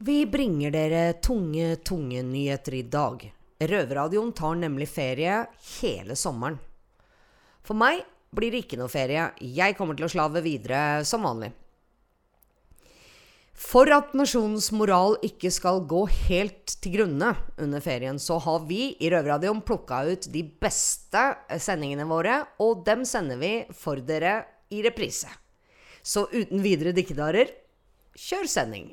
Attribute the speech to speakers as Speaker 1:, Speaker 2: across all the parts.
Speaker 1: Vi bringer dere tunge, tunge nyheter i dag. Røverradioen tar nemlig ferie hele sommeren. For meg blir det ikke noe ferie. Jeg kommer til å slave videre som vanlig. For at nasjonens moral ikke skal gå helt til grunne under ferien, så har vi i Røverradioen plukka ut de beste sendingene våre, og dem sender vi for dere i reprise. Så uten videre dikkedarer, kjør sending.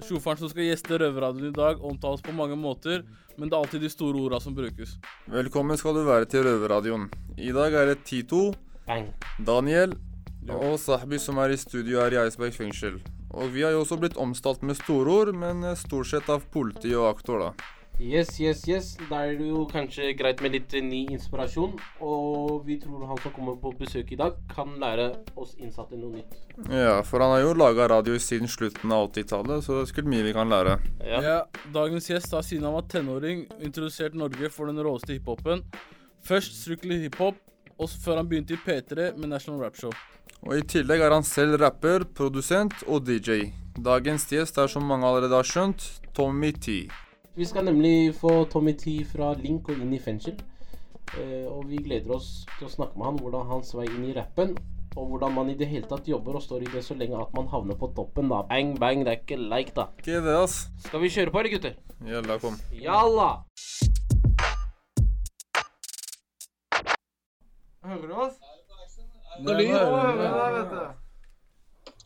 Speaker 2: Sjofaren som skal gjeste Røverradioen i dag, omtales på mange måter, men det er alltid de store orda som brukes.
Speaker 3: Velkommen skal du være til Røverradioen. I dag er det Tito, Daniel og Sahbi som er i studio her i Eidsberg fengsel. Og vi har jo også blitt omstalt med storord, men stort sett av politi og aktor, da.
Speaker 4: Yes, yes, yes. Da er det jo kanskje greit med litt eh, ny inspirasjon. Og vi tror han som kommer på besøk i dag, kan lære oss innsatte noe nytt.
Speaker 3: Ja, for han har jo laga radio siden slutten av 80-tallet, så det er sikkert mye vi kan lære.
Speaker 4: Ja.
Speaker 2: Ja, Dagens gjest har siden han var tenåring introdusert Norge for den råeste hiphopen. Først Strictly Hiphop, og før han begynte i P3 med National Rap Show.
Speaker 3: Og i tillegg er han selv rapper, produsent og DJ. Dagens gjest er, som mange allerede har skjønt, Tommy T.
Speaker 4: Vi skal nemlig få Tommy T fra Link og inn i fengsel. Eh, og vi gleder oss til å snakke med han hvordan hans vei inn i rappen. Og hvordan man i det hele tatt jobber og står i det så lenge at man havner på toppen, da. Bang, bang, det er ikke like, da.
Speaker 3: Ikke det, ass.
Speaker 4: Skal vi kjøre på, eller, gutter?
Speaker 3: Jalla, kom.
Speaker 4: Jalla!
Speaker 2: Hører du oss?
Speaker 5: Noe lyd?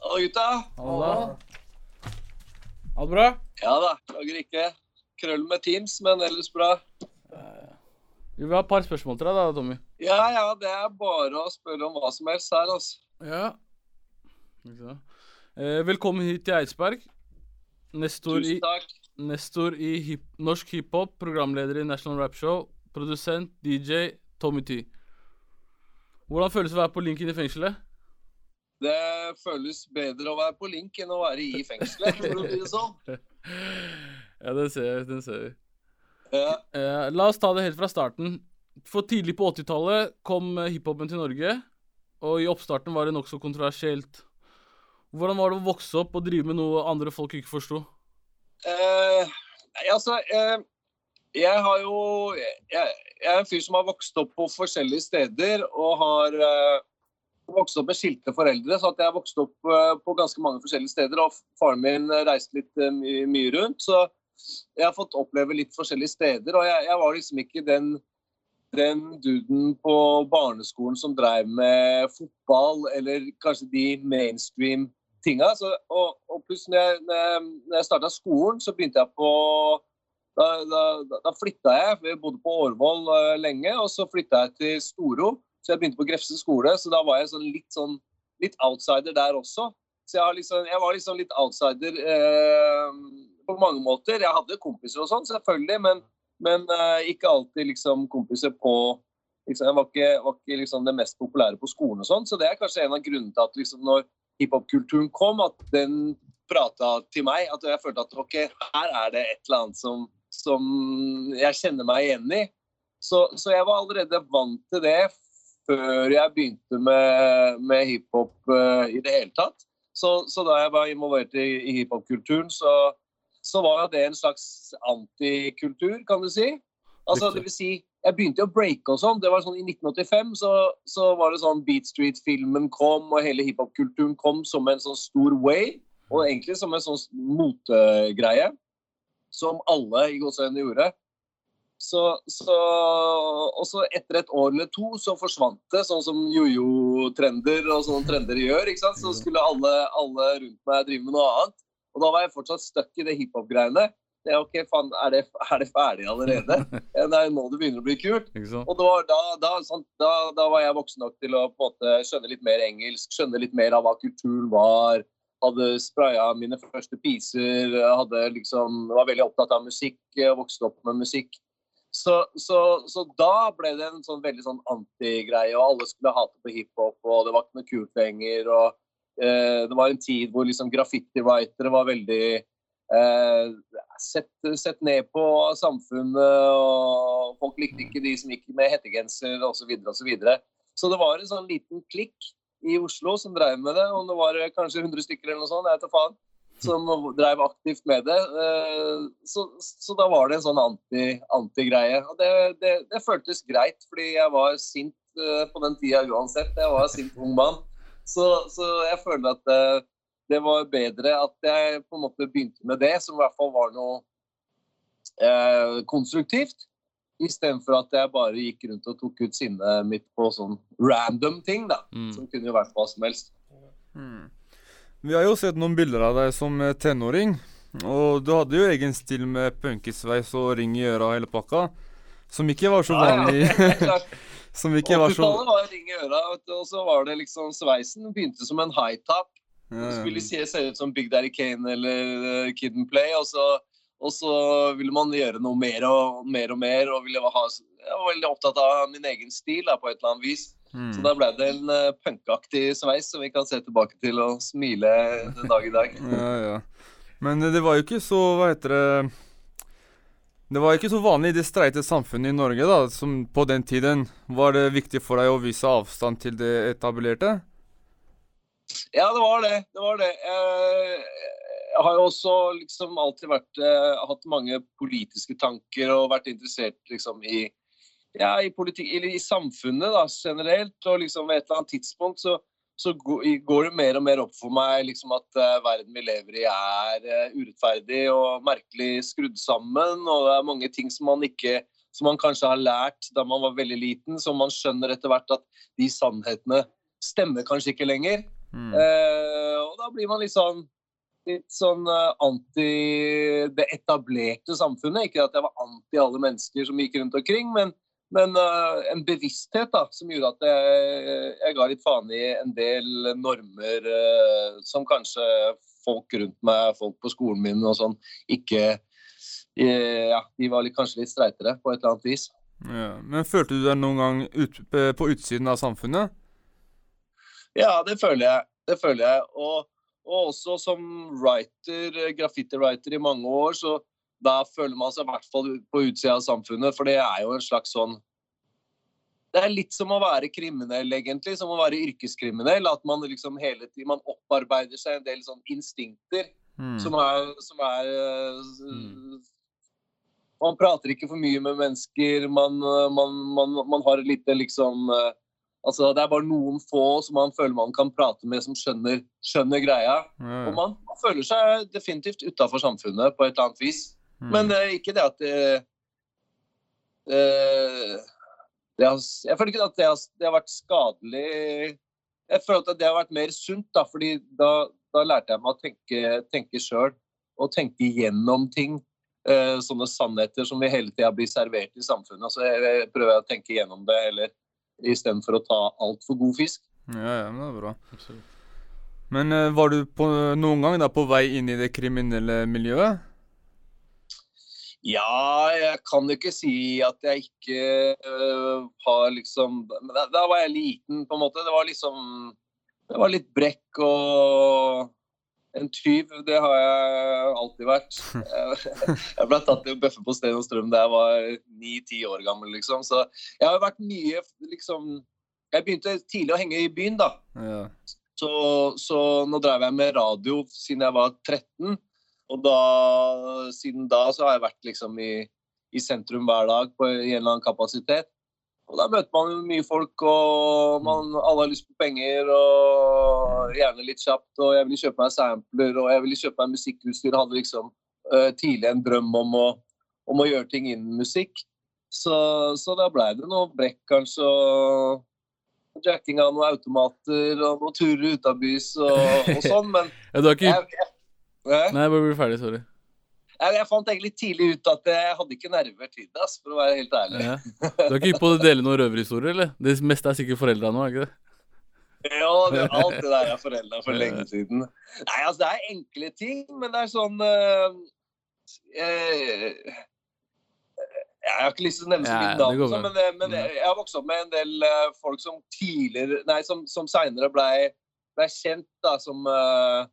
Speaker 5: Hallo, gutta.
Speaker 2: Halla. Alt bra?
Speaker 5: Ja da, Klager ikke krøll med Teams, men ellers bra.
Speaker 2: Vi vil ha et par spørsmål til deg, da, Tommy.
Speaker 5: Ja ja, det er bare å spørre om hva som helst her, altså.
Speaker 2: Ja. Eh, velkommen hit til Eidsberg. Nestor i. Nestor i hip, norsk hiphop, programleder i National Rap Show, produsent, DJ, Tommy T. Hvordan føles det å være på Linken i fengselet?
Speaker 5: Det føles bedre å være på link enn å være i fengselet, for å si det sånn.
Speaker 2: Ja, den ser vi. Den ser vi.
Speaker 5: Ja.
Speaker 2: Eh, la oss ta det helt fra starten. For tidlig på 80-tallet kom eh, hiphopen til Norge, og i oppstarten var det nokså kontroversielt. Hvordan var det å vokse opp og drive med noe andre folk ikke forsto?
Speaker 5: Eh, altså eh, Jeg har jo jeg, jeg er en fyr som har vokst opp på forskjellige steder og har eh, vokst opp med skilte foreldre, så at jeg har vokst opp eh, på ganske mange forskjellige steder. Og faren min reiste litt my mye rundt, så jeg har fått oppleve litt forskjellige steder. Og jeg, jeg var liksom ikke den, den duden på barneskolen som drev med fotball, eller kanskje de mainstream tinga. Så, og, og pluss når jeg, når jeg, starta skolen, så begynte jeg på Da, da, da, flytta jeg. Vi bodde på Årvoll eh, lenge, og så flytta jeg til Storo. Så jeg begynte på Grefse skole, så da var jeg sånn litt, sånn, litt outsider der også. Så jeg, liksom, jeg var liksom litt outsider eh, på mange måter. Jeg hadde kompiser og sånn, selvfølgelig, men, men uh, ikke alltid liksom kompiser på liksom, Jeg var ikke, var ikke liksom det mest populære på skolen og sånn, så det er kanskje en av grunnene til at liksom når hiphop-kulturen kom, at den prata til meg. At jeg følte at ok, her er det et eller annet som, som jeg kjenner meg igjen i. Så, så jeg var allerede vant til det før jeg begynte med, med hiphop uh, i det hele tatt. Så, så da jeg var involvert i, i hiphop-kulturen, så, så var det en slags antikultur, kan du si. Altså, det vil si, jeg begynte å breake og sånn. Det var sånn I 1985 så, så var det sånn Beat Street-filmen kom, og hele hiphop-kulturen kom som en sånn stor way. Og egentlig som en sånn motegreie. Som alle i gåseøynene gjorde. Så, så, og så etter et år eller to så forsvant det, sånn som jojo-trender og sånne trender gjør. ikke sant? Så skulle alle, alle rundt meg drive med noe annet. Og da var jeg fortsatt stuck i det hiphop-greiene. Det er ok, faen, er det, er det ferdig allerede? Ja, er nå det begynner å bli kult. Og da, da, da, sånn, da, var jeg voksen nok til å på en måte skjønne litt mer engelsk, skjønne litt mer av hva kulturen var. hadde spraya mine første piser, hadde liksom, var veldig opptatt av musikk, vokste opp med musikk. Så, så, så, da ble det en sånn veldig sånn antigreie, og alle skulle hate på hiphop, og det var ikke noe kult lenger. og Det var en tid hvor liksom graffiti-writere var veldig eh, sett, sett, ned på samfunnet, og folk likte ikke de som gikk med hettegenser osv. Så, og så, videre. så det var en sånn liten klikk i Oslo som drev med det. Om det var kanskje 100 stykker eller noe sånt, jeg vet da faen, som drev aktivt med det. Eh, så, så da var det en sånn anti-greie. og det, det, det, føltes greit, fordi jeg var sint eh, på den tida uansett. Jeg var sint ung mann. Så, så jeg føler at det, eh, det, var bedre at jeg på en måte begynte med det, som i hvert fall var noe eh, konstruktivt. Istedenfor at jeg bare gikk rundt og tok ut sinnet mitt på sånn random ting, da. Mm. Som kunne jo vært hva som helst. Mm.
Speaker 3: Vi har jo sett noen bilder av deg som eh, tenåring. Og du hadde jo egen stil med punkisveis og ring i øra og hele pakka. Som ikke var så vanlig. Ja, ja.
Speaker 5: som ikke var så var ring i øra, og så var det liksom sveisen begynte som en high top. Ja, ja. Skulle se, se ut som Big Daddy Kane eller uh, Kid and Play. Og så og så ville man gjøre noe mer og mer og mer. Og ville ha, jeg var veldig opptatt av min egen stil da, på et eller annet vis. Mm. Så da ble det en uh, punkaktig sveis som vi kan se tilbake til og smile den dag i dag.
Speaker 3: ja, ja. Men det var jo ikke så Hva heter det Det var ikke så vanlig i det streite samfunnet i Norge da, som på den tiden. Var det viktig for deg å vise avstand til det etablerte?
Speaker 5: Ja, det var det. Det var det. Jeg, jeg har jo også liksom alltid vært, eh, hatt mange politiske tanker og vært interessert liksom i, ja, i, politikk, i, i samfunnet da, generelt. Og liksom ved et eller annet tidspunkt så, så går det mer og mer opp for meg liksom at uh, verden vi lever i er uh, urettferdig og merkelig skrudd sammen. Og det er mange ting som man ikke som man kanskje har lært da man var veldig liten, som man skjønner etter hvert at de sannhetene stemmer kanskje ikke lenger. Mm. Uh, og da blir man litt sånn litt sånn eh, anti det etablerte samfunnet. Ikke at jeg var anti alle mennesker som gikk rundt omkring, men, men uh, en bevissthet da, som gjorde at jeg, jeg, ga litt faen i en del normer uh, som kanskje folk rundt meg, folk på skolen min og sånn, ikke Ja, de var litt, kanskje litt streitere på et eller annet vis.
Speaker 3: Ja, men følte du deg noen gang ut, på utsiden av samfunnet?
Speaker 5: Ja, det føler jeg. Det føler jeg. Og og også som writer, graffiti-writer i mange år, så da føler man seg i hvert fall på utsida av samfunnet. For det er jo en slags sånn Det er litt som å være kriminell, egentlig. Som å være yrkeskriminell. At man liksom hele tiden man opparbeider seg en del sånn instinkter mm. som er, som er mm. Man prater ikke for mye med mennesker. Man, man, man, man har et lite liksom Altså, det er bare noen få som man føler man kan prate med, som skjønner, skjønner greia. Mm. Og man, man, føler seg definitivt utafor samfunnet på et eller annet vis. Mm. Men det er ikke det at det, uh, det har, Jeg føler ikke at det har, det har, vært skadelig Jeg føler at det har vært mer sunt, da, fordi da, da lærte jeg meg å tenke, tenke sjøl. Og tenke gjennom ting. Uh, sånne sannheter som vi hele tida blir servert i samfunnet. Så jeg, jeg prøver å tenke gjennom det. eller istedenfor å ta altfor god fisk.
Speaker 3: Ja, ja, men det er bra. Absolutt. Men uh, var du på, noen gang da på vei inn i det kriminelle miljøet?
Speaker 5: Ja, jeg kan ikke si at jeg ikke uh, har liksom da, da, var jeg liten, på en måte. Det var liksom Det var litt brekk og en tyv, det har jeg alltid vært. Jeg ble tatt i å bøffe på Sten og Strøm da jeg var ni-ti år gammel, liksom. Så jeg har vært mye liksom Jeg begynte tidlig å henge i byen, da. Ja. Så, så, nå drev jeg med radio siden jeg var 13. Og da, siden da så har jeg vært liksom i, i sentrum hver dag på en eller annen kapasitet. Og Da møter man mye folk, og man, alle har lyst på penger. og Gjerne litt kjapt. og Jeg ville kjøpe meg sampler og jeg ville kjøpe meg musikkutstyr. Hadde liksom uh, tidlig en drøm om å, om å, gjøre ting innen musikk. Så, så da blei det noe brekk, kanskje. og Jacking av noen automater og noen turer utabys og, og sånn, men
Speaker 2: ja, du har ikke... Jeg, jeg, jeg, Nei, bare bli ferdig. Sorry.
Speaker 5: Jeg, fant egentlig tidlig ut at jeg hadde ikke nerver til det, for å være helt ærlig. Ja.
Speaker 2: Du er ikke hypp på å dele noen røverhistorier, eller? Det meste er sikkert foreldra nå, er ikke det?
Speaker 5: Ja, det, alt det der er forelda for lenge siden. Nei, altså det er enkle ting, men det er sånn uh, jeg, jeg har ikke lyst til å nevne så mye navn, ja, men, eh, men, jeg har vokst opp med en del uh, folk som tidligere Nei, som, som seinere blei ble kjent da, som uh,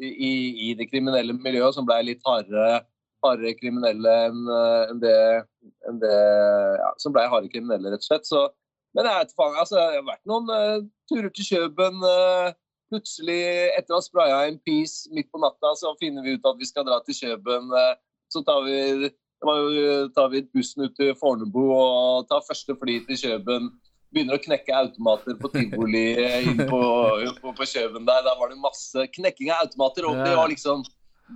Speaker 5: i, i, det kriminelle miljøet, som blei litt hardere, hardere kriminelle enn en det, en det ja, Som blei harde kriminelle, rett og slett. Så, men jeg vet altså, det har vært noen uh, turer til Kjøben. Uh, plutselig, etter å ha spraya en piece midt på natta, så finner vi ut at vi skal dra til Kjøben. Uh, så tar vi, tar vi bussen ut til Fornebu og tar første fly til Kjøben. Begynner å knekke automater på tivoli inn på, på, på Kjøben der. Der var det masse knekking av automater. og det var liksom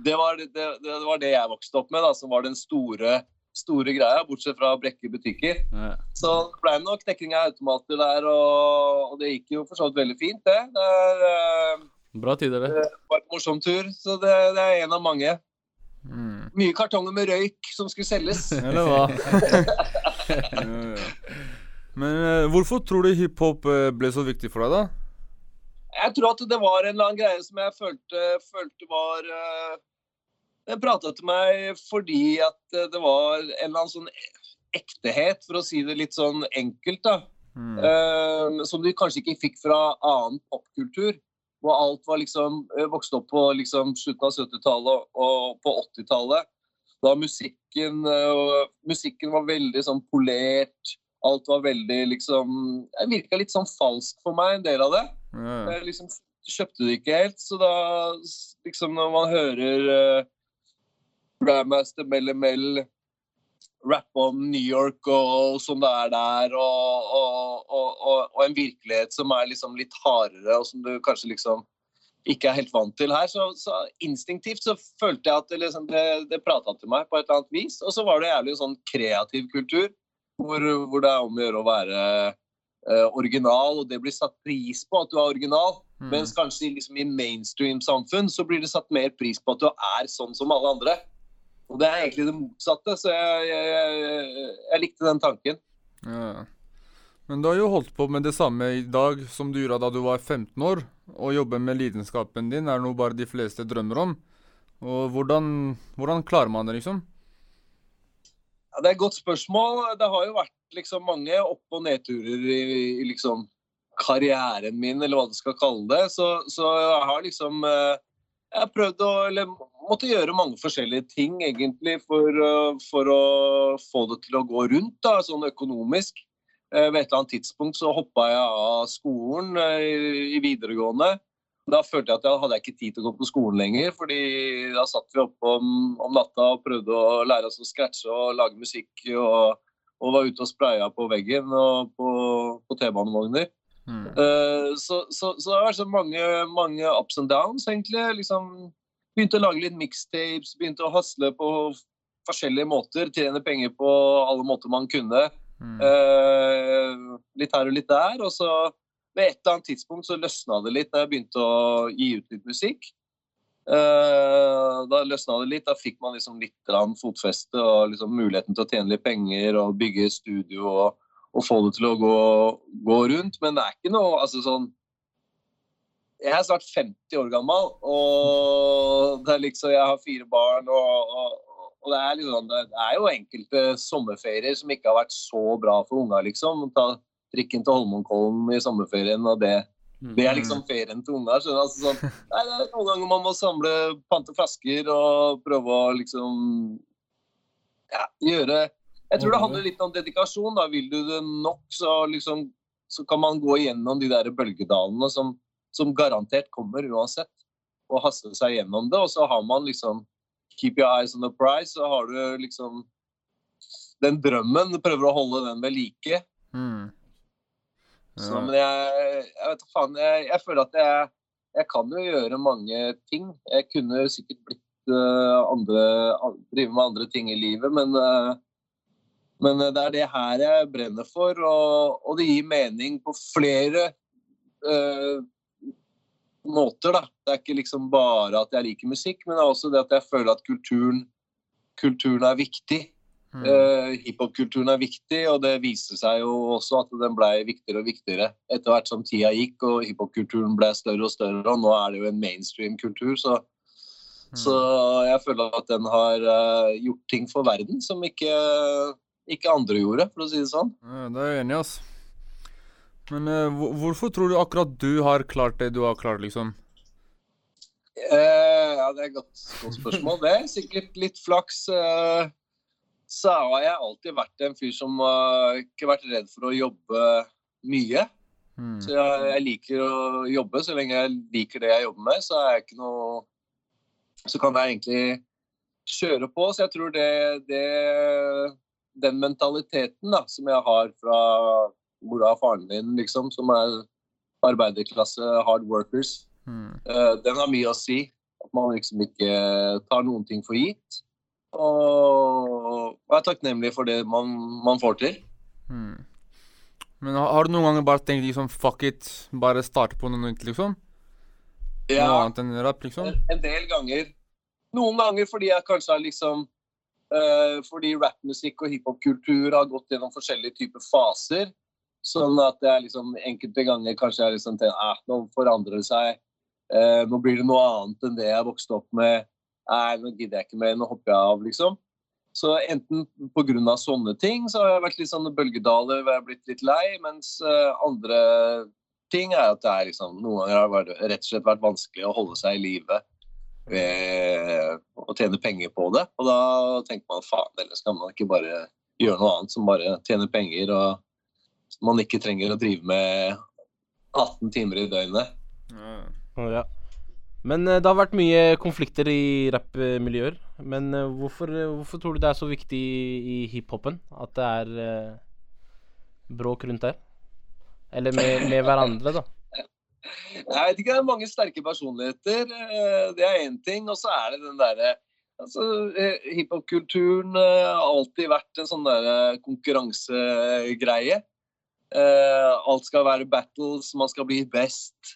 Speaker 5: det var det, det, var det, jeg vokste opp med, da, som var den store store greia, bortsett fra Brekke butikker. Ja. Så det ble noe knekking av automater der, og, og, det gikk jo for så vidt veldig fint, det. det er, uh,
Speaker 2: Bra tider, det.
Speaker 5: Det var en morsom tur, så det, det er en av mange. Mm. Mye kartonger med røyk som skulle selges.
Speaker 3: Eller hva? Men uh, hvorfor tror du hiphop eh, ble så viktig for deg, da?
Speaker 5: Jeg tror at det var en eller annen greie som jeg følte, følte var uh, den prata til meg fordi at eh, det var en eller annen sånn ektehet, for å si det litt sånn enkelt, da. Mm. Uh, som du kanskje ikke fikk fra annen popkultur. Hvor alt var liksom vokste opp på liksom, slutten av 70-tallet og på 80-tallet. Da musikken uh, Musikken var veldig sånn polert. Alt var veldig liksom Det virka litt sånn falskt for meg, en del av det. Ja. Jeg liksom kjøpte det ikke helt. Så da liksom når man hører Grandmaster Mel Mel rappe om New York og sånn det er der, og, og, og, en virkelighet som er liksom litt hardere, og som du kanskje liksom ikke er helt vant til her. Så, så instinktivt så følte jeg at det, liksom, det, det prata til meg på et eller annet vis. Og så var det jævlig sånn kreativ kultur, hvor, hvor det er om å gjøre å være uh, original, og det blir satt pris på at du er original. Mm. Mens kanskje liksom, i mainstream-samfunn så blir det satt mer pris på at du er sånn som alle andre. Og det er egentlig det motsatte, så jeg, jeg, jeg, jeg likte den tanken. Ja.
Speaker 3: Men du har jo holdt på med det samme i dag som du gjorde da du var 15 år. Å jobbe med lidenskapen din er noe bare de fleste drømmer om. Og hvordan, hvordan klarer man det, liksom?
Speaker 5: Ja, det er et godt spørsmål. Det har jo vært liksom mange opp- og nedturer i, i liksom karrieren min, eller hva du skal kalle det. Så, så jeg har liksom eh, jeg har prøvd å eller måtte gjøre mange forskjellige ting egentlig for, for å få det til å gå rundt, da, sånn økonomisk. Eh, ved et eller annet tidspunkt så hoppa jeg av skolen eh, i videregående. Da følte jeg at jeg hadde ikke tid til å gå på skolen lenger, fordi da satt vi oppe om, om natta og prøvde å lære oss å scratche og lage musikk. Og, og var ute og spraya på veggen og på, på T-banevogner. Mm. Uh, så, så, så, det har vært så mange, mange ups and downs, egentlig. Liksom, begynte å lage litt mixtapes, begynte å hasle på forskjellige måter. Tjene penger på alle måter man kunne. Mm. Uh, litt her og litt der. Og så ved et eller annet tidspunkt så løsna det litt da jeg begynte å gi ut litt musikk. Uh, da løsna det litt. Da fikk man liksom litt fotfeste og liksom muligheten til å tjene litt penger og bygge studio. og og få det til å gå, gå, rundt. Men det er ikke noe altså sånn Jeg er snart 50 år gammel, og liksom, jeg har fire barn. og, og, og det, er liksom, det, er jo enkelte sommerferier som ikke har vært så bra for unga, liksom. Ta trikken til Holmenkollen i sommerferien, og det, det er liksom ferien til unga. Altså, sånn, nei, det er noen ganger man må samle pante flasker og prøve å liksom ja, gjøre jeg tror det handler litt om dedikasjon. da Vil du det nok, så, liksom, så kan man gå igjennom de der bølgedalene som, som garantert kommer uansett, og haste seg gjennom det. Og så har man liksom Keep your eyes on the prize, så har du liksom den drømmen. Prøver å holde den ved like. Mm. Så, men jeg, jeg vet faen, jeg, jeg, føler at jeg, jeg kan jo gjøre mange ting. Jeg kunne sikkert blitt uh, andre, drive med andre ting i livet, men uh, men eh, det er det her jeg brenner for, og, og det gir mening på flere uh, måter. da. Det er ikke liksom bare at jeg liker musikk, men det er også det at jeg føler at kulturen, kulturen er viktig. Uh, Hiphop-kulturen er viktig, og det viser seg jo også at den ble viktigere og viktigere etter hvert som tida gikk og hiphop-kulturen ble større og større. Og nå er det jo en mainstream-kultur, så, mm. så, jeg føler at den har uh, gjort ting for verden som ikke, ikke, andre gjorde, for å si det sånn.
Speaker 3: Ja, det er jeg enig i, altså. Men uh, hvorfor tror du akkurat du har klart det du har klart, liksom?
Speaker 5: ja, det er et godt, godt spørsmål. Det er sikkert litt flaks. Uh, så har jeg alltid vært en fyr som har ikke vært redd for å jobbe mye. Mm. Så jeg, jeg, liker å jobbe. Så lenge jeg liker det jeg jobber med, så er jeg ikke noe Så kan jeg egentlig kjøre på. Så jeg tror det, det Den mentaliteten da, som jeg har fra mora og faren min, liksom, som er arbeiderklasse, hard workers, mm. uh, den har mye å si. At man liksom ikke tar noen ting for gitt. Og er takknemlig for det man, man får til. Hmm.
Speaker 3: Men har, har, du noen ganger bare tenkt liksom fuck it, bare starte på noe nytt, liksom?
Speaker 5: Ja, noe annet enn rap, liksom? En, en, del ganger. Noen ganger fordi jeg kanskje har liksom uh, Fordi rappmusikk og hiphop-kultur har gått gjennom forskjellige typer faser. Sånn at jeg liksom enkelte ganger kanskje jeg liksom tenker at nå forandrer det seg. Uh, nå blir det noe annet enn det jeg vokste opp med. Nei, nå gidder jeg ikke mer, nå hopper jeg av, liksom. Så enten pga. sånne ting så har jeg vært litt sånn bølgedaler hvor jeg har blitt litt lei, mens uh, andre ting er at det er liksom Noen ganger har det rett og slett vært vanskelig å holde seg i live ved å tjene penger på det. Og da tenker man faen, ellers kan man ikke bare gjøre noe annet som bare tjener penger, og man ikke trenger å drive med 18 timer i døgnet.
Speaker 4: Ja. Men uh, det har vært mye konflikter i rappmiljøer. Men uh, hvorfor, hvorfor, tror du det er så viktig i hiphopen at det er bråk rundt der? Eller med, med hverandre, da?
Speaker 5: Jeg vet ikke, det er mange sterke personligheter. Det er én ting. Og så er det den derre altså, Hiphop-kulturen har alltid vært en sånn derre konkurransegreie. Alt skal være battles, man skal bli best.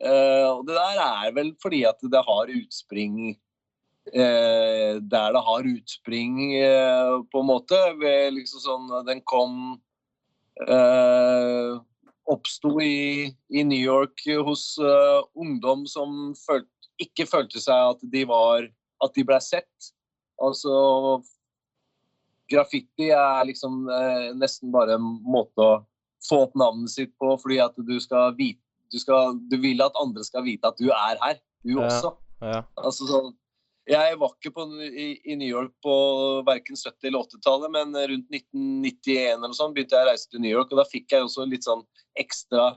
Speaker 5: Uh, og det der er vel fordi at det har utspring uh, der det har utspring, uh, på en måte. Ved liksom sånn Den kom Oppsto i, i, New York hos ungdom som følt, ikke følte seg at de var At de ble sett. Altså Graffiti er liksom nesten bare en måte å få opp navnet sitt på fordi at du skal vite du, skal, du, vil at andre skal vite at du er her, du ja, også. Ja. Altså så, jeg var ikke på, i, i, New York på verken 70- eller 80-tallet, men rundt 1991 eller sånn begynte jeg å reise til New York. og Da fikk jeg også litt sånn ekstra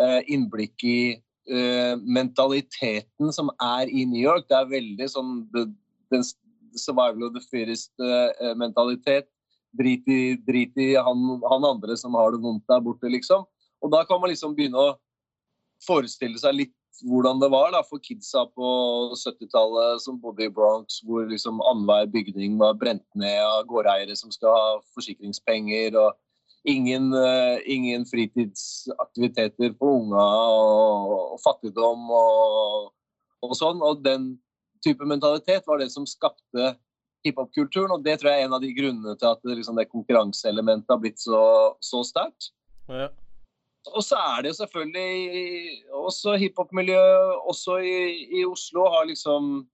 Speaker 5: eh, innblikk i eh, mentaliteten som er i New York. Det er veldig sånn den survival of the fittest-mentalitet. Eh, drit i, drit i han, han, andre som har det vondt der borte, liksom. Og da kan man liksom begynne å forestille seg litt hvordan det var da, for kidsa på 70-tallet som bodde i Bronx, hvor liksom annenhver bygning var brent ned av gårdeiere som skal ha forsikringspenger, og ingen, uh, ingen fritidsaktiviteter på unga, og, og fattigdom og, og, sånn. Og den type mentalitet var det som skapte hiphop-kulturen, og det tror jeg er en av de grunnene til at liksom, det konkurranseelementet har blitt så, så sterkt. Ja. Og så er det selvfølgelig også hiphop-miljø, også i, i, Oslo, har liksom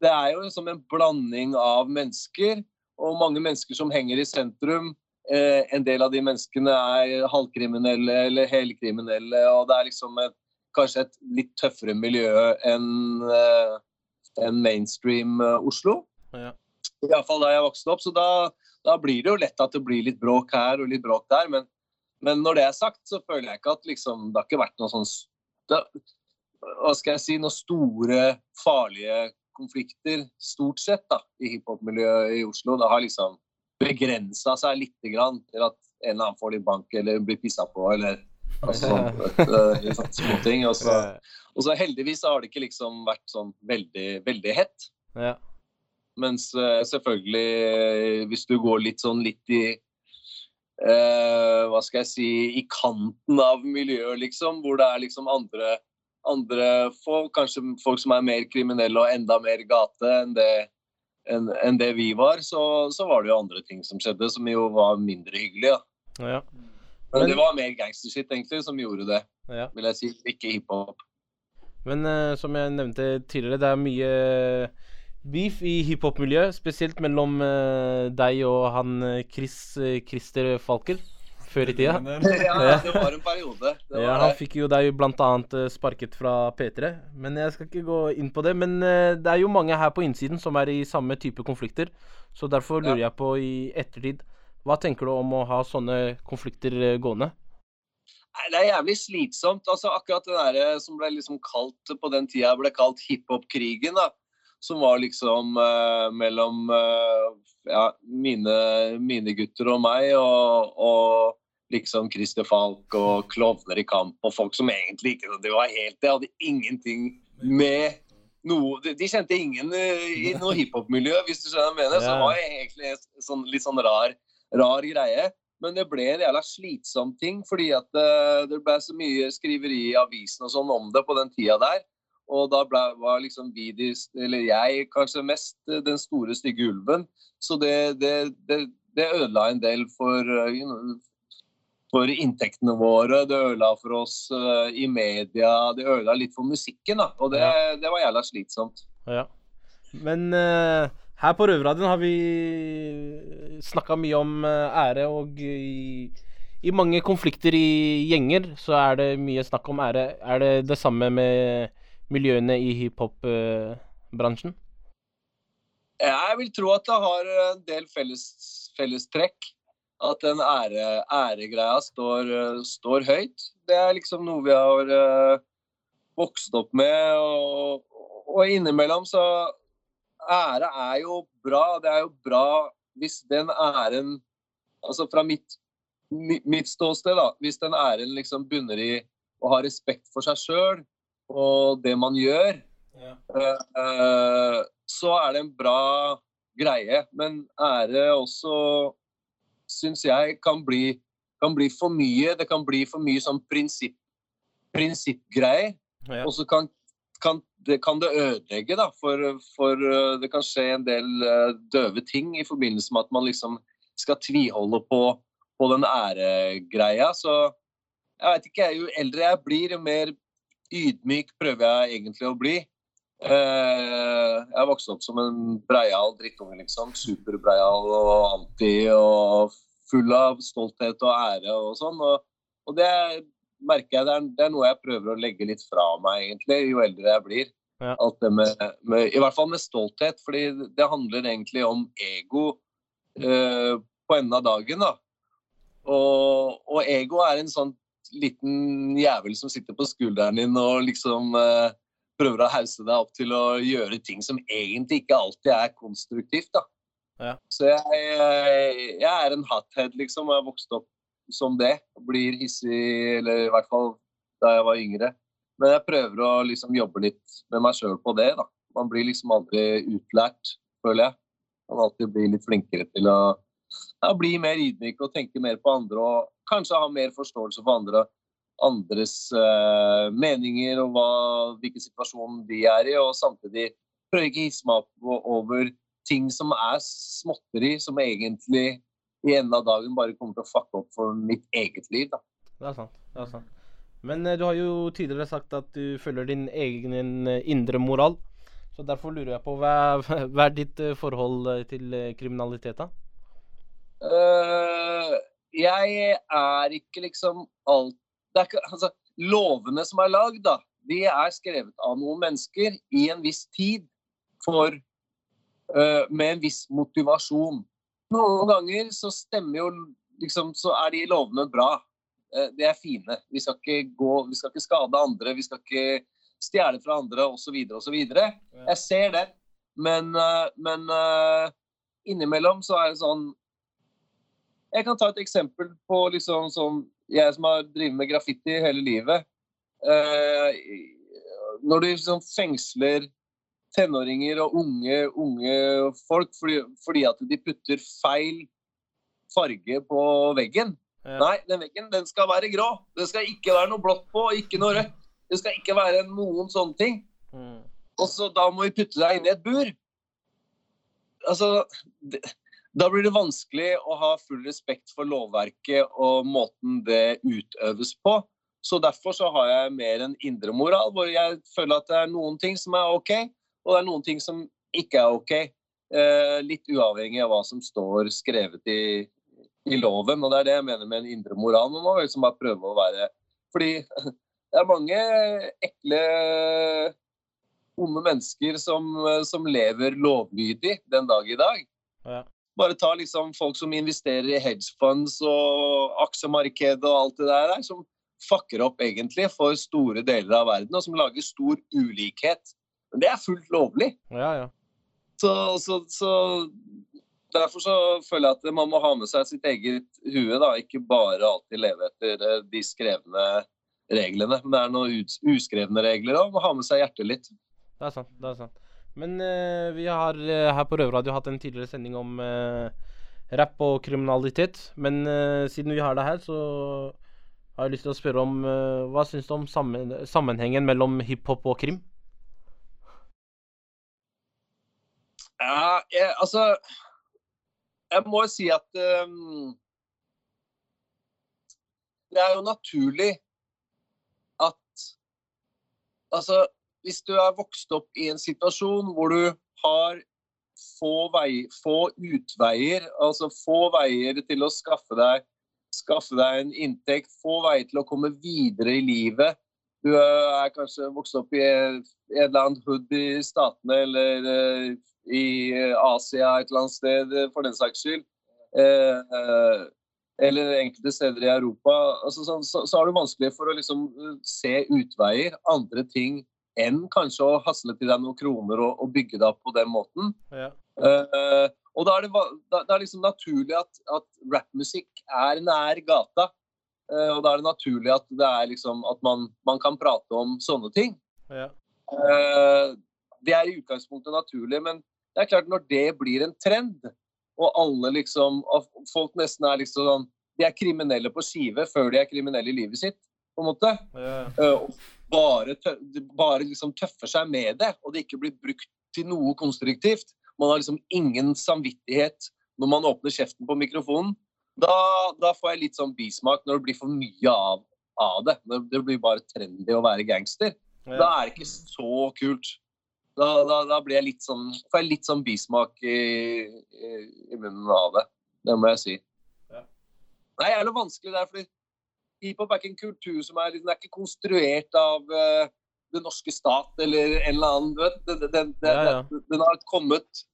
Speaker 5: Det er jo liksom en blanding av mennesker, og mange mennesker som henger i sentrum. Eh, en del av de menneskene er halvkriminelle eller helkriminelle, og det er liksom et, kanskje et litt tøffere miljø enn eh, en mainstream eh, Oslo. Ja. Iallfall da jeg vokste opp. Så da, da blir det jo lett at det blir litt bråk her og litt bråk der. men men når det er sagt, så føler jeg ikke at liksom, det har ikke vært noen sånn Hva skal jeg si Noen store, farlige konflikter, stort sett, da, i hiphop-miljøet i Oslo. Det har liksom begrensa seg litt grann, til at en eller annen får litt bank eller blir pissa på eller altså, sånn, småting. Og så, og så heldigvis har det ikke liksom vært sånn veldig, veldig hett. Ja. Mens uh, selvfølgelig, hvis du går litt sånn litt i eh, hva skal jeg si, i kanten av miljøet, liksom. Hvor det er liksom andre, andre folk, kanskje folk som er mer kriminelle og enda mer gate enn det enn enn det vi var, så, så var det jo andre ting som skjedde som jo var mindre hyggelig. Da.
Speaker 4: Ja.
Speaker 5: Men,
Speaker 4: Men-
Speaker 5: det var mer gangstershit egentlig som gjorde det,
Speaker 4: ja.
Speaker 5: vil jeg si. Ikke hiphop.
Speaker 4: Men uh, som jeg nevnte tidligere, det er mye beef i hiphop-miljøet. Spesielt mellom uh, deg og han eh, Chris uh, Christer Falker før i tida.
Speaker 5: Ja, det var en periode. Det
Speaker 4: Ja, han fikk jo deg blant annet sparket fra P3. Men jeg skal ikke gå inn på det. Men uh, det er jo mange her på innsiden som er i samme type konflikter. Så derfor lurer jeg på i ettertid Hva tenker du om å ha sånne konflikter gående?
Speaker 5: Det er jævlig slitsomt. Altså, akkurat det der som ble liksom kalt på den tida ble kalt hiphop-krigen, da. Som var liksom eh, mellom eh, ja, mine, mine gutter og meg, og, og liksom Christer Falk og klovner i kamp, og folk som egentlig ikke Det var helt Det hadde ingenting med noe De, de kjente ingen eh, i noe hiphop-miljø, hvis du skjønner hva jeg mener. Så det var egentlig en sånn, litt sånn rar, rar greie. Men det ble en jævla slitsom ting, fordi at eh, det ble så mye skriveri i avisen og sånn om det på den tida der. Og da ble, var liksom vi, de, eller jeg, kanskje mest eh, den store, stygge ulven. Så det, det, det, det ødela en del for, eh, you know, for inntektene våre. Det ødela for oss uh, i media. Det ødela litt for musikken, da. Og det, det var jævla slitsomt.
Speaker 4: Ja. Men uh, her på Røverradioen har vi snakka mye om uh, ære, og i, i mange konflikter i gjenger så er det mye snakk om ære. Er det det samme med miljøene i hiphop-bransjen?
Speaker 5: Jeg vil tro at det har en del felles, fellestrekk. At den ære, æregreia står, står høyt. Det er liksom noe vi har eh, vokst opp med. Og, og innimellom så Ære er jo bra. Det er jo bra hvis den æren Altså fra mitt, mitt ståsted, da. Hvis den æren liksom bunner i å ha respekt for seg sjøl og det man gjør. ja. eh, så er det en bra greie. Men ære også, syns jeg, kan bli, kan bli for mye. Det kan bli for mye sånn prinsipp, prinsippgreier.
Speaker 4: Ja.
Speaker 5: Og så kan, kan, det, kan det ødelegge, da. For, for uh, det kan skje en del døve ting i forbindelse med at man liksom skal tviholde på, på den æregreia. Så jeg vet ikke, jo eldre jeg blir, jo mer ydmyk prøver jeg egentlig å bli. Eh, jeg vokste opp som en breial drittunge, liksom. Superbreial og anti og full av stolthet og ære og sånn. Og, og det merker jeg det er, det er noe jeg prøver å legge litt fra meg, egentlig, jo eldre jeg blir.
Speaker 4: Ja.
Speaker 5: Alt det med, med, I hvert fall med stolthet, fordi det handler egentlig om ego eh, på enden av dagen. da. Og, og ego er en sånn liten jævel som sitter på skulderen din og liksom eh, prøver å hause deg opp til å gjøre ting som egentlig ikke alltid er konstruktivt. da.
Speaker 4: Ja.
Speaker 5: Så jeg, jeg, er en hothead, liksom. og Jeg har vokst opp som det. og Blir hissig, eller i hvert fall da jeg var yngre. Men jeg prøver å liksom jobbe litt med meg sjøl på det. da. Man blir liksom aldri utlært, føler jeg. Man alltid blir litt flinkere til å ja, bli mer ydmyk og tenke mer på andre. Og kanskje ha mer forståelse for andre, andres uh, meninger og hva, hvilken situasjon de er i. Og samtidig prøve ikke å hisse meg opp over ting som er småtteri, som egentlig i enden av dagen bare kommer til å fucke opp for mitt eget liv. da.
Speaker 4: Det er sant. det er sant. Men eh, du har jo tidligere sagt at du følger din egen eh, indre moral. Så derfor lurer jeg på hva, hva er ditt forhold til kriminalitet, da?
Speaker 5: Eh, jeg er ikke liksom alt det er ikke, altså, Lovene som er lagd, da, de er skrevet av noen mennesker i en viss tid for, uh, med en viss motivasjon. Noen ganger så stemmer jo liksom, så er de lovene bra. Uh, de er fine. Vi skal ikke gå, vi skal ikke skade andre, vi skal ikke stjele fra andre osv. osv. Jeg ser det, men, uh, men innimellom så er det sånn jeg kan ta et eksempel på liksom sånn Jeg som har drevet med graffiti hele livet. Eh, når du liksom fengsler tenåringer og unge, unge folk fordi, fordi at de putter feil farge på veggen.
Speaker 4: Ja.
Speaker 5: Nei, den veggen den skal være grå. Det skal ikke være noe blått på, ikke noe rødt. Det skal ikke være noen sånne ting.
Speaker 4: Mm.
Speaker 5: Og så da må vi putte deg inn i et bur. Altså det, Da blir det vanskelig å ha full respekt for lovverket og måten det utøves på. Så derfor så har jeg mer en indre moral, hvor jeg føler at det er noen ting som er OK, og det er noen ting som ikke er OK. Eh, litt uavhengig av hva som står skrevet i, i loven. Og det er det jeg mener med en indre moral. Man må liksom bare prøve å være Fordi det er mange ekle, onde mennesker som, som lever lovlydig den dag i dag.
Speaker 4: Ja.
Speaker 5: Bare ta liksom folk som investerer i hedgefunds og aksjemarkedet og alt det der, som fucker opp egentlig for store deler av verden, og som lager stor ulikhet. Men det er fullt lovlig.
Speaker 4: Ja, ja.
Speaker 5: Så, så, så Derfor så føler jeg at man må ha med seg sitt eget hue, da. Ikke bare alltid leve etter eh, de skrevne reglene. Men det er noen uskrevne regler òg. Må ha med seg hjertet litt.
Speaker 4: Det er sant. det er sant. Men uh, vi har uh, her på Røverradio hatt en tidligere sending om uh, rapp og kriminalitet. Men eh, siden vi har det her, så har jeg lyst til å spørre om eh, Hva syns du om sammen, sammenhengen mellom hiphop og krim?
Speaker 5: Ja, jeg, altså Jeg må si at um, Det er jo naturlig at Altså, hvis du er vokst opp i en situasjon hvor du har få, vei, få utveier, altså få veier til å skaffe deg, skaffe deg en inntekt, få veier til å komme videre i livet. Du er kanskje vokst opp i en eller annen hood i Statene eller uh, i Asia et eller annet sted, for den saks skyld. Uh, eller enkelte steder i Europa. Altså, så, så, så er det vanskelig for å liksom se utveier, andre ting enn kanskje å hasle til deg noen kroner og, og bygge deg opp på den måten.
Speaker 4: Ja.
Speaker 5: Uh, og da er det, da, det er liksom naturlig at, at rappmusikk er nær gata. Uh, og da er det naturlig at, det er liksom, at man, man kan prate om sånne ting.
Speaker 4: Ja.
Speaker 5: Uh, det er i utgangspunktet naturlig, men det er klart når det blir en trend, og alle liksom og Folk nesten er liksom sånn De er kriminelle på skive før de er kriminelle i livet sitt, på en måte.
Speaker 4: Ja.
Speaker 5: og bare, tø bare liksom tøffer seg med det, og det ikke blir brukt til noe konstruktivt. Man har liksom ingen samvittighet når man åpner kjeften på mikrofonen. Da, da får jeg litt sånn bismak når det blir for mye av, av det. Når det blir bare trendy å være gangster.
Speaker 4: Ja.
Speaker 5: Da er det ikke så kult. Da, da, da blir jeg litt sånn, får jeg litt sånn bismak i, i, i munnen av det. Det må jeg si.
Speaker 4: Ja.
Speaker 5: Det er jævlig vanskelig der, fordi hiphop er ikke en kultur som er, liksom, er ikke konstruert av uh, det norske stat eller en eller annen. Vet, den, den, den,
Speaker 4: Ja, ja.
Speaker 5: den har kommet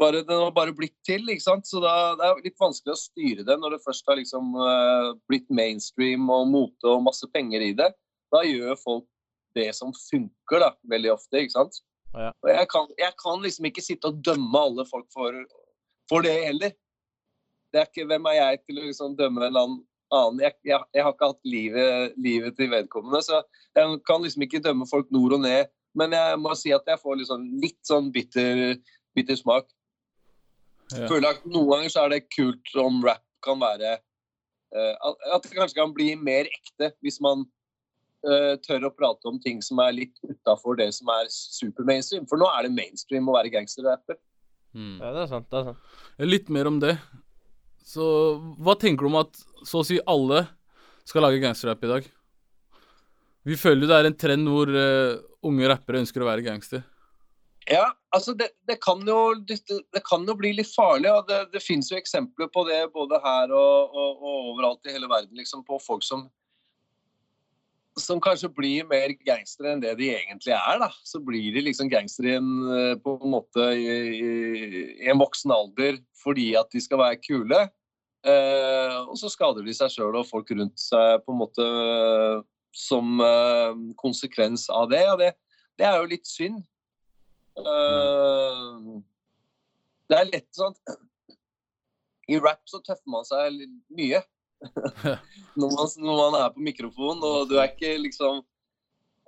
Speaker 5: bare, Den har bare blitt til, ikke sant. Så da, det er litt vanskelig å styre det når det først har liksom uh, blitt mainstream og mote og masse penger i det. Da gjør folk det som funker, da, veldig ofte, ikke sant.
Speaker 4: Ja.
Speaker 5: Og jeg kan, jeg kan liksom ikke sitte og dømme alle folk for, for det heller. Det er ikke hvem er jeg til å liksom dømme en eller annen annen. Jeg, jeg, jeg har ikke hatt livet, livet til vedkommende, så jeg kan liksom ikke dømme folk nord og ned. Men jeg må si at jeg får liksom litt sånn bitter, bitter smak.
Speaker 2: Ja.
Speaker 5: Føler at Noen ganger så er det kult om rap kan være uh, at- det kanskje kan bli mer ekte hvis man uh, tør å prate om ting som er litt utafor det som er super mainstream. For nå er det mainstream å være gangsterrapper.
Speaker 2: Mm.
Speaker 4: ja, det er sant. det er sant.
Speaker 2: Litt mer om det. Så hva tenker du om at så å si alle skal lage gangsterrapp i dag? Vi føler jo det er en trend hvor uh, unge rappere ønsker å være gangster.
Speaker 5: Ja, altså det, det, kan jo, det, det kan jo bli litt farlig. og Det, det finnes jo eksempler på det både her og, og, og overalt i hele verden. liksom På folk som som kanskje blir mer gangstere enn det de egentlig er. da. Så blir de liksom gangstere eh, i, i, i en voksen alder fordi at de skal være kule. Eh, og så skader de seg sjøl og folk rundt seg på en måte eh, som eh, konsekvens av det. Og det, det er jo litt synd. Eh, det er lett sånn I rap så tøffer man seg mye. når, man, når man er på mikrofon, og du er ikke liksom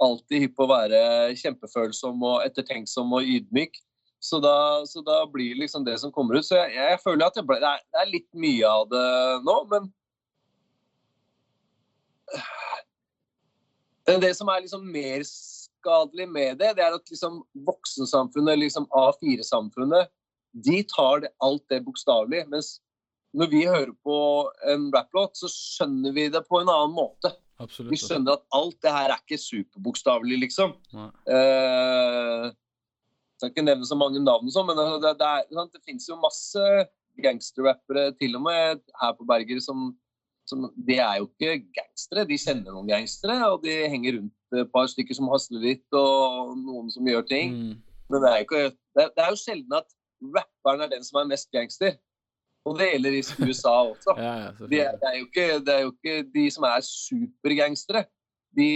Speaker 5: alltid hypp på å være kjempefølsom og ettertenksom og ydmyk. Så da, så da blir liksom det som kommer ut. Så jeg, jeg føler at det, ble, det, er, det er litt mye av det nå, Men det som er liksom mer skadelig med det, det er at liksom voksensamfunnet, liksom A4-samfunnet, de tar det, alt det bokstavelig. Mens når vi hører på en rapplåt, så skjønner vi det på en annen måte.
Speaker 2: Absolutt.
Speaker 5: Vi skjønner at alt det her er ikke superbokstavelig, liksom.
Speaker 2: Nei.
Speaker 5: Eh, jeg skal ikke nevne så mange navn, sånn, men det, det, er, sant, det finnes jo masse gangsterrappere, til og med her på Berger, som, som De er jo ikke gangstere, de kjenner noen gangstere, og de henger rundt et par stykker som hasler litt, og noen som gjør ting.
Speaker 2: Mm.
Speaker 5: Men det er, jo ikke, det, det er jo sjelden at rapperen er den som er mest gangster. Og det gjelder i USA også.
Speaker 2: Ja, ja,
Speaker 5: Det er, det, er jo ikke, det er jo ikke de som er supergangstere. De,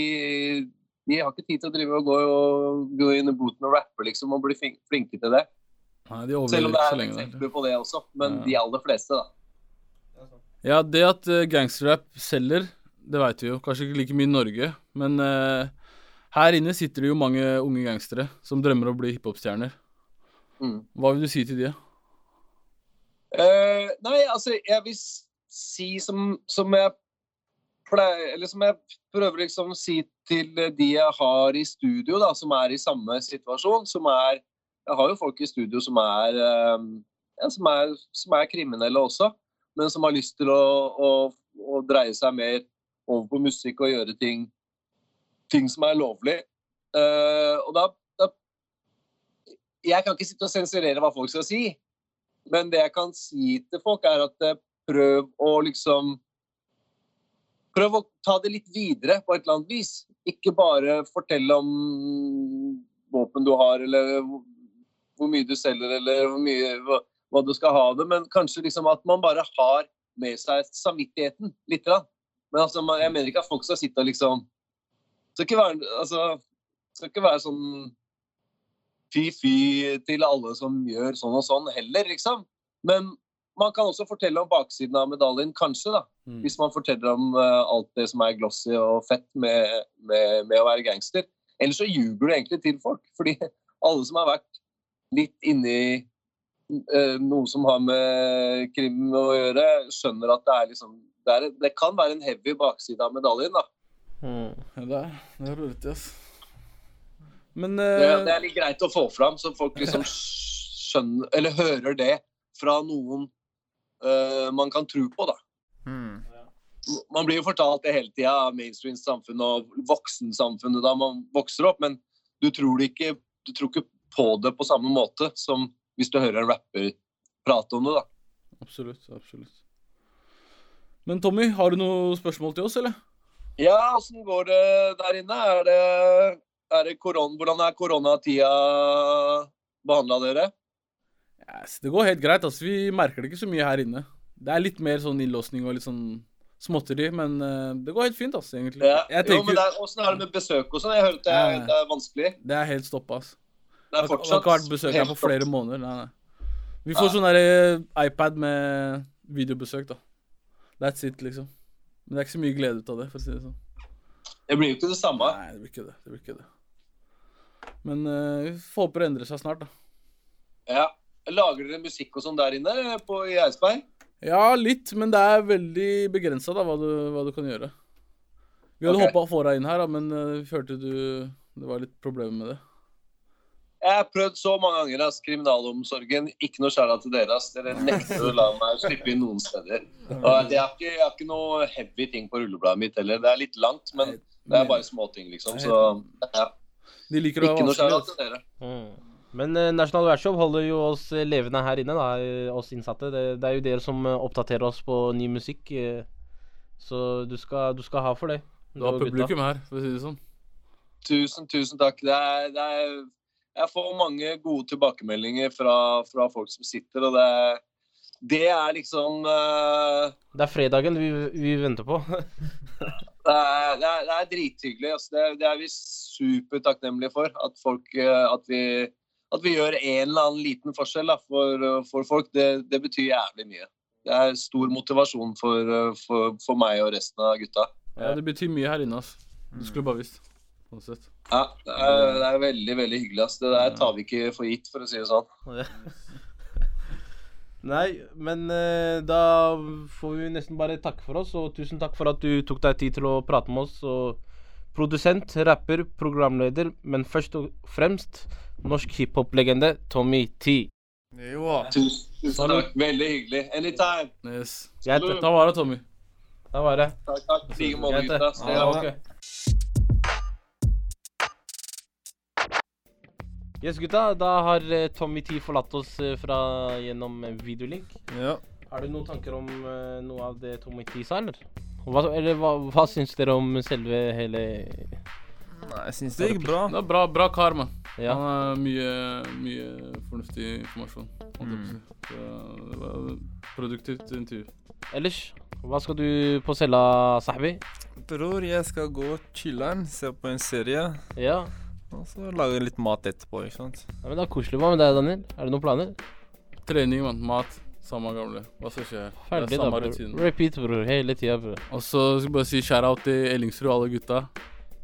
Speaker 5: de har ikke tid til å drive og gå, og, gå inn i booten og rappe liksom, og bli flinke til det.
Speaker 2: Nei, de
Speaker 5: Selv om det er eksempler på det også. Men
Speaker 2: Ja.
Speaker 5: de aller fleste, da.
Speaker 2: Ja, det at uh, gangsterrap selger, det veit vi jo. Kanskje ikke like mye i Norge, men uh, her inne sitter det jo mange unge gangstere som drømmer om å bli hiphop-stjerner.
Speaker 5: Mm.
Speaker 2: Hva vil du si til de?
Speaker 5: Eh, nei, altså, jeg vil si som, som jeg pleier Eller som jeg prøver liksom å si til de jeg har i studio, da, som er i samme situasjon. Som er Jeg har jo folk i studio som er, eh, ja, som er, som er kriminelle også, men som har lyst til å, å, å dreie seg mer over på musikk og gjøre ting, ting som er lovlig. Uh, og da, da Jeg kan ikke sitte og sensurere hva folk skal si. Men det jeg kan si til folk, er at eh, prøv å liksom Prøv å ta det litt videre på et eller annet vis. Ikke bare fortelle om våpen du har, eller hvor- mye du selger, eller hvor mye, hva, hva du skal ha det, men kanskje liksom at man bare har med seg samvittigheten litt. Da. Men altså, jeg mener ikke at folk skal sitte og liksom skal ikke være, altså, skal ikke være sånn fy-fy til alle som gjør sånn og sånn heller, liksom. Men man kan også fortelle om baksiden av medaljen, kanskje, da.
Speaker 2: Mm.
Speaker 5: Hvis man forteller om uh, alt det som er glossy og fett med, med, med å være gangster. Ellers så ljuger du egentlig til folk. Fordi alle som har vært litt inni uh, noe som har med krim å gjøre, skjønner at det er liksom Det, er, det kan være en heavy bakside av medaljen, da.
Speaker 4: Mm.
Speaker 2: er det er, litt, har Men
Speaker 5: Det,
Speaker 2: eh,
Speaker 5: det er litt greit å få fram, så folk liksom skjønner Eller hører det fra noen uh, man kan tro på, da.
Speaker 3: Mm.
Speaker 5: Man blir jo fortalt det hele tida av mainstream-samfunnet og voksensamfunnet da man vokser opp, men du tror, det ikke, du tror ikke på det på samme måte som hvis du hører en rapper prate om det, da.
Speaker 2: Absolutt. absolutt. Men Tommy, har du noe spørsmål til oss, eller?
Speaker 5: Ja, åssen går det der inne? Er det, er det koron, hvordan er koronatida behandla dere?
Speaker 2: Yes, det går helt greit. altså. Vi merker det ikke så mye her inne. Det er litt mer sånn innlåsning og litt sånn småtteri, men uh, det går helt fint, altså, egentlig.
Speaker 5: Ja.
Speaker 2: Jeg
Speaker 5: Jo, men
Speaker 2: tenker,
Speaker 5: er, Åssen er det med besøk og sånn? Jeg hører at det er,
Speaker 2: Ja.
Speaker 5: det er vanskelig.
Speaker 2: det er helt stoppa, altså.
Speaker 5: Det er fortsatt
Speaker 2: det har ikke vært besøk her på flere
Speaker 5: stopp.
Speaker 2: måneder. Nei, nei. Vi får sånn derre iPad med videobesøk, da. That's it, liksom. Men det er ikke så mye glede ut av det, for å si det sånn.
Speaker 5: Det blir jo ikke det samme.
Speaker 2: Nei, det blir ikke det. det, blir ikke det. Men eh, vi får håpe det endrer seg snart, da.
Speaker 5: Ja. Lager dere musikk og sånn der inne på, i Eidsberg?
Speaker 2: Ja, litt, men det er veldig begrensa hva, hva du kan gjøre. Vi hadde
Speaker 5: okay.
Speaker 2: håpa å få deg inn her, da, men eh, vi følte du Det var litt problemer med det.
Speaker 5: Jeg har prøvd så mange ganger, ass. Kriminalomsorgen. Ikke noe skjæra til dere, ass. Dere nekter å la meg slippe inn noen steder. Og jeg har ikke, jeg har ikke noe heavy ting på rullebladet mitt heller. Det er litt langt, men det er bare småting, liksom. Så ja.
Speaker 2: De liker å
Speaker 5: Ikke noe
Speaker 2: vanskelig.
Speaker 5: til dere.
Speaker 4: Mm. Men eh, National Workshop holder jo oss eh, levende her inne, da, eh, oss innsatte. Det, det er jo dere som oppdaterer oss på ny musikk. Så du skal, du skal ha for det.
Speaker 2: Du har publikum her, for å si det sånn.
Speaker 5: Tusen, tusen takk. Det er, det er, jeg får mange gode tilbakemeldinger fra, fra folk som sitter, og det, det er liksom uh...
Speaker 4: Det er fredagen vi, vi venter på.
Speaker 5: Det er, det er, det er drithyggelig. Altså. Det, det er vi supertakknemlige for. At, folk, eh, at, vi, at vi gjør en eller annen liten forskjell da, for, eh, for folk. Det, det betyr jævlig mye. Det er stor motivasjon for, eh, for, for meg og resten av gutta.
Speaker 2: Ja, det betyr mye her inne, altså. Du skulle bare visst. Sånn sett.
Speaker 5: Ja, det er, det er veldig veldig hyggelig. ass. Det der tar vi ikke for gitt, for å si det sånn.
Speaker 4: Nei, men uh, da får vi nesten bare takke for oss, og tusen takk for at du tok deg tid til å prate med oss. Og produsent, rapper, programleder, men først og fremst norsk hiphop-legende Tommy T.
Speaker 3: Jo.
Speaker 5: Tusen, takk. Veldig hyggelig. Anytime.
Speaker 2: Yes.
Speaker 4: Greit, det.
Speaker 2: Ta vare, Tommy.
Speaker 4: Da var det.
Speaker 5: Takk, takk. I like måte, gutta.
Speaker 4: Yes, gutta. Da har eh, Tommy T forlatt oss eh, fra gjennom eh, videolink.
Speaker 3: Ja.
Speaker 4: Har du noen tanker om uh, noe av det Tommy T sa, eller? Hva, eller hva, hva syns dere om selve hele
Speaker 3: Nei, jeg syns det gikk bra.
Speaker 2: Det er bra, bra kar, mann.
Speaker 4: Ja.
Speaker 2: Han har mye, mye fornuftig informasjon. Så det var produktivt intervju.
Speaker 4: Ellers, hva skal du på cella, Sahbi?
Speaker 3: Bror, jeg skal gå og chiller'n, se på en serie.
Speaker 4: Ja.
Speaker 3: Og så lage litt mat etterpå, ikke sant.
Speaker 4: ja, men Det er koselig. Med deg, Daniel? Er det noen planer?
Speaker 2: Trening, mann. Mat. Samme gamle. Hva skal skje?
Speaker 4: Ferdig,
Speaker 2: er
Speaker 4: da, bro.
Speaker 2: rutinen.
Speaker 4: Repeat, bror. Hele tida, bror.
Speaker 2: Og så skal jeg bare si shout-out til Ellingsrud og alle gutta.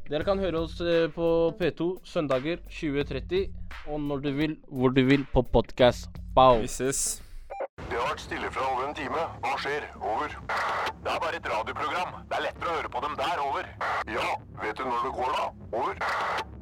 Speaker 4: Dere kan høre oss eh, på P2 søndager 20.30, og når du vil, hvor du vil, på podkast. Bow.
Speaker 3: Vi ses.
Speaker 6: Det har vært stille fra over en time. Hva skjer? Over. Det er bare et radioprogram. Det er lettere å høre på dem der. Over. Ja, vet du når det går, da? Over.